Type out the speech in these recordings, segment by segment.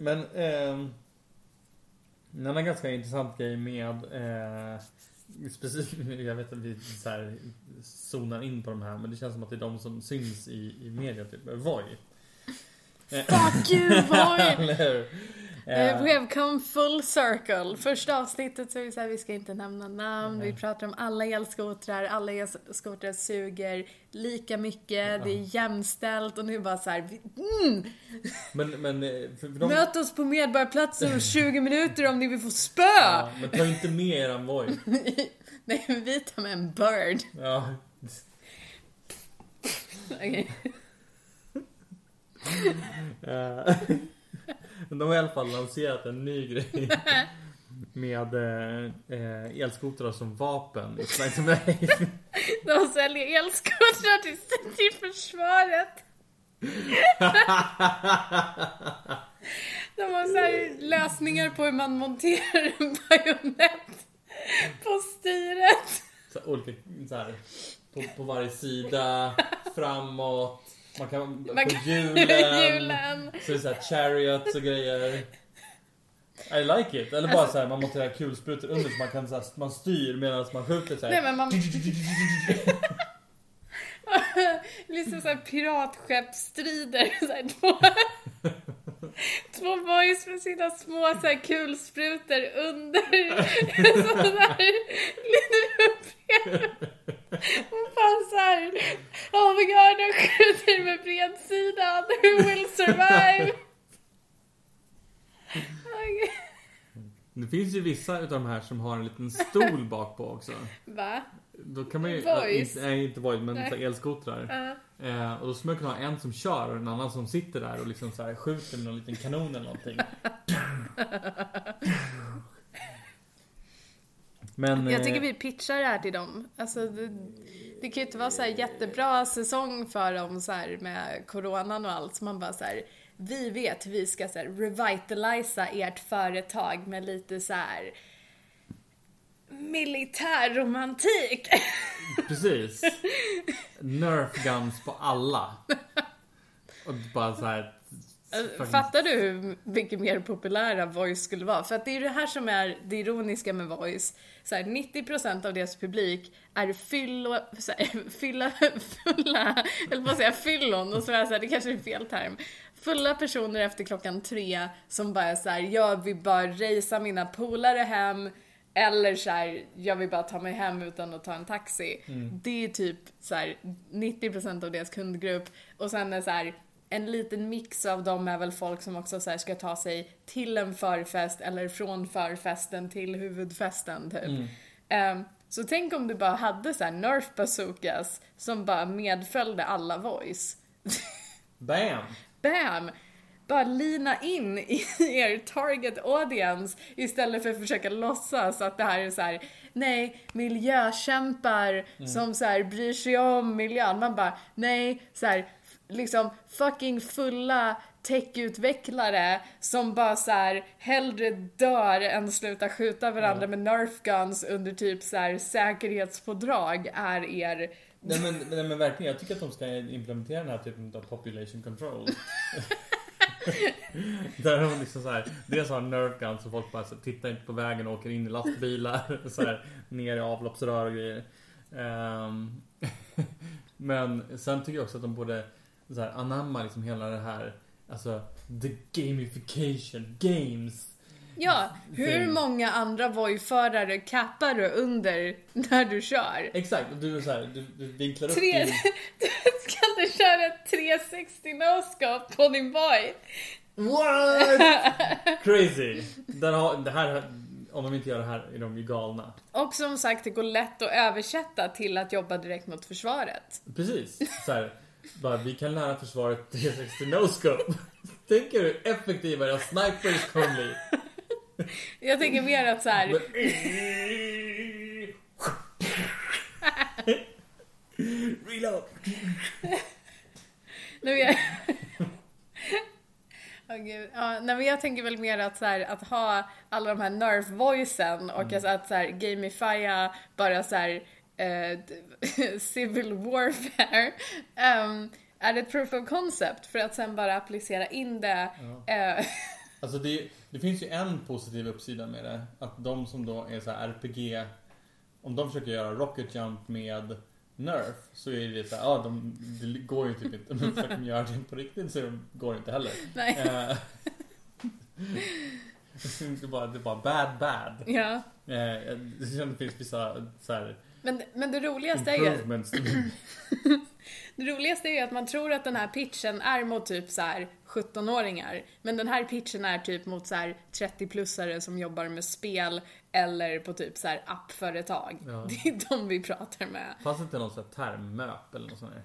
Men ehm, en annan ganska intressant grej med eh, specifikt, jag vet att vi så här zonar in på de här men det känns som att det är de som syns i, i media typ. Voi. Fuck you boy! Hur? Eh, we have come full circle. Första avsnittet så är vi såhär, vi ska inte nämna namn, vi pratar om alla elskotrar, alla elskotrar suger lika mycket, det är jämställt och nu bara såhär, mm, Men, men eh, de, möt oss på Medborgarplatsen om 20 minuter om ni vill få spö! ja, men ta inte med eran Voi. Nej, vi tar med en bird. Ja. Okej. De har i alla fall lanserat en ny grej. Med eh, eh, elskotrar som vapen. It's like, nej. De säljer elskotrar till, till försvaret. De har så här lösningar på hur man monterar en bajonett på styret. Så olika, så här, på, på varje sida, framåt. Man kan, Man på kan- hjulen. hjulen. Så det är så här chariots och grejer. I like it. Eller bara så här, man monterar kulsprutor under så man kan så här, man styr medan man skjuter så här. Nej men man... Liksom såhär piratskeppsstrider. Så här, två, två boys med sina små så här, kulsprutor under en sån liten Och bara såhär, oh my god, de skjuter med bredsidan, who will survive? Det finns ju vissa utav de här som har en liten stol bak på också. Va? Då kan man ju... Voice. Inte, nej, inte voice, men Nej. elskotrar. Ja. Eh, och då skulle man kunna ha en som kör och en annan som sitter där och liksom så här skjuter med någon liten kanon eller någonting. Men... Jag eh, tycker vi pitchar det här till dem. Alltså, det, det kan ju inte vara så här jättebra säsong för dem så med coronan och allt. Så man bara så här, vi vet hur vi ska så här revitalisa ert företag med lite så här militärromantik. Precis. Nerf guns på alla. Och bara så här. Fucking- Fattar du hur mycket mer populära Voice skulle vara? För att det är det här som är det ironiska med Voice. Så här, 90% av deras publik är fyllo, så här, fylla, fulla, eller vad säga fyllon, och så är så här, det kanske är fel term. Fulla personer efter klockan tre som bara så här, jag vill bara racea mina polare hem, eller så här, jag vill bara ta mig hem utan att ta en taxi. Det är typ så här 90% av deras kundgrupp. Och sen är så här, en liten mix av dem är väl folk som också så här ska ta sig till en förfest eller från förfesten till huvudfesten typ. Ehm, så tänk om du bara hade så här Nerf bazookas som bara medföljde alla voice. Bam! Bam! Bara lina in i er target audience istället för att försöka låtsas att det här är så här, nej, miljökämpar som så här bryr sig om miljön. Man bara, nej, så här, liksom fucking fulla techutvecklare som bara så här hellre dör än slutar skjuta varandra med nerf guns under typ så här säkerhetspådrag är er Nej men, nej men verkligen, jag tycker att de ska implementera den här typen av population control. Där de liksom så här, dels har nerf guns så folk bara så tittar inte på vägen och åker in i lastbilar. Så här, ner i avloppsrör och grejer. Ehm, men sen tycker jag också att de borde så här, anamma liksom hela det här, alltså the gamification, games. Ja, hur många andra Voi-förare kappar du under när du kör? Exakt, och du är så här, du, du vinklar upp Tre... din... Ska du köra ett 360 no-scope på din Voi? What? Crazy! Där har, det här, om de inte gör det här är de ju galna. Och som sagt, det går lätt att översätta till att jobba direkt mot försvaret. Precis. Så här, bara, vi kan lära försvaret 360 no-scope. Tänk er hur effektiva era snipers kommer bli. Jag tänker mer att så här, Reload! är Åh gud. Ja, nej, men jag tänker väl mer att, så här, att ha alla de här nerf-voicen och alltså att så här, gamifiera bara så här, eh, civil warfare um, är ett proof of concept för att sen bara applicera in det eh, Alltså det, det finns ju en positiv uppsida med det. Att de som då är så RPG Om de försöker göra Rocket Jump med Nerf så är det så här, ja de, det går ju typ inte. Men försöker de göra det på riktigt så går det inte heller. Nej. Eh, det, är bara, det är bara bad bad. Ja. Eh, det finns vissa så här, Men, men det roligaste är ju... Det roligaste är ju att man tror att den här pitchen är mot typ så här 17-åringar. Men den här pitchen är typ mot så här 30-plussare som jobbar med spel eller på typ så här appföretag. Ja. Det är de vi pratar med. Fanns det inte någon sån här termmöp eller något sånt där?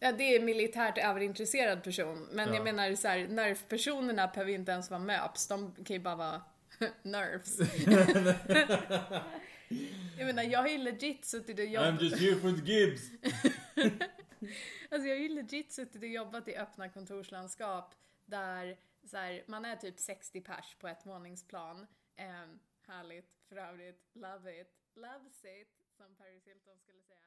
Ja, det är militärt överintresserad person. Men Ja. jag menar så här, nerf-personerna behöver ju inte ens vara möps. De kan ju bara vara nerfs. jag menar, jag har ju legit suttit och jobbat... I'm just here for the Gibbs. Alltså jag har ju legit suttit och jobbat i öppna kontorslandskap där så här, man är typ 60 pers på ett våningsplan. Ehm, härligt, för övrigt, love it, loves it, som Paris Hilton skulle säga.